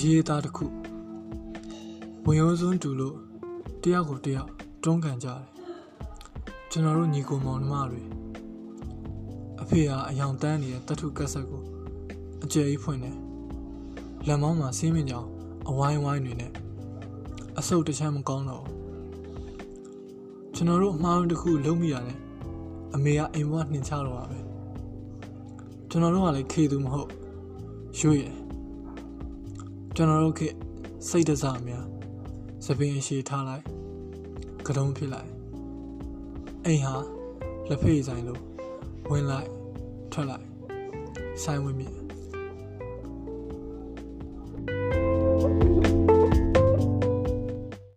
ရေးသားတစ်ခုဝင်ရိုးစွန်းတူလို့တယောက်ကိုတယောက်တွန်းကန်ကြတယ်ကျွန်တော်တို့ညီကိုမောင်နှမတွေအဖေကအယောင်တန်းနေတဲ့တထုကက်ဆက်ကိုအကျယ်ကြီးဖွင့်တယ်လက်မောင်းမှာစီးမင်းကြောင်အဝိုင်းဝိုင်းတွေနဲ့အဆုတ်တစ်ချမ်းမကောင်းတော့ဘူးကျွန်တော်တို့အမှားတစ်ခုလုံးမိရတယ်အမေကအိမ်ဘဝနှင်ချတော့ပါပဲကျွန်တော်တို့ကလည်းခေသူမဟုတ်ရွေ့ရ ကျွန်တော်တို့ခေစိတ်တစားများသပင်ရှည်ထားလိုက်ကတုံးဖြစ်လိုက်အိမ်ဟာလက်ဖေးဆိုင်လို့ဝင်လိုက်ထွက်လိုက်ဆိုင်ဝင်မြင်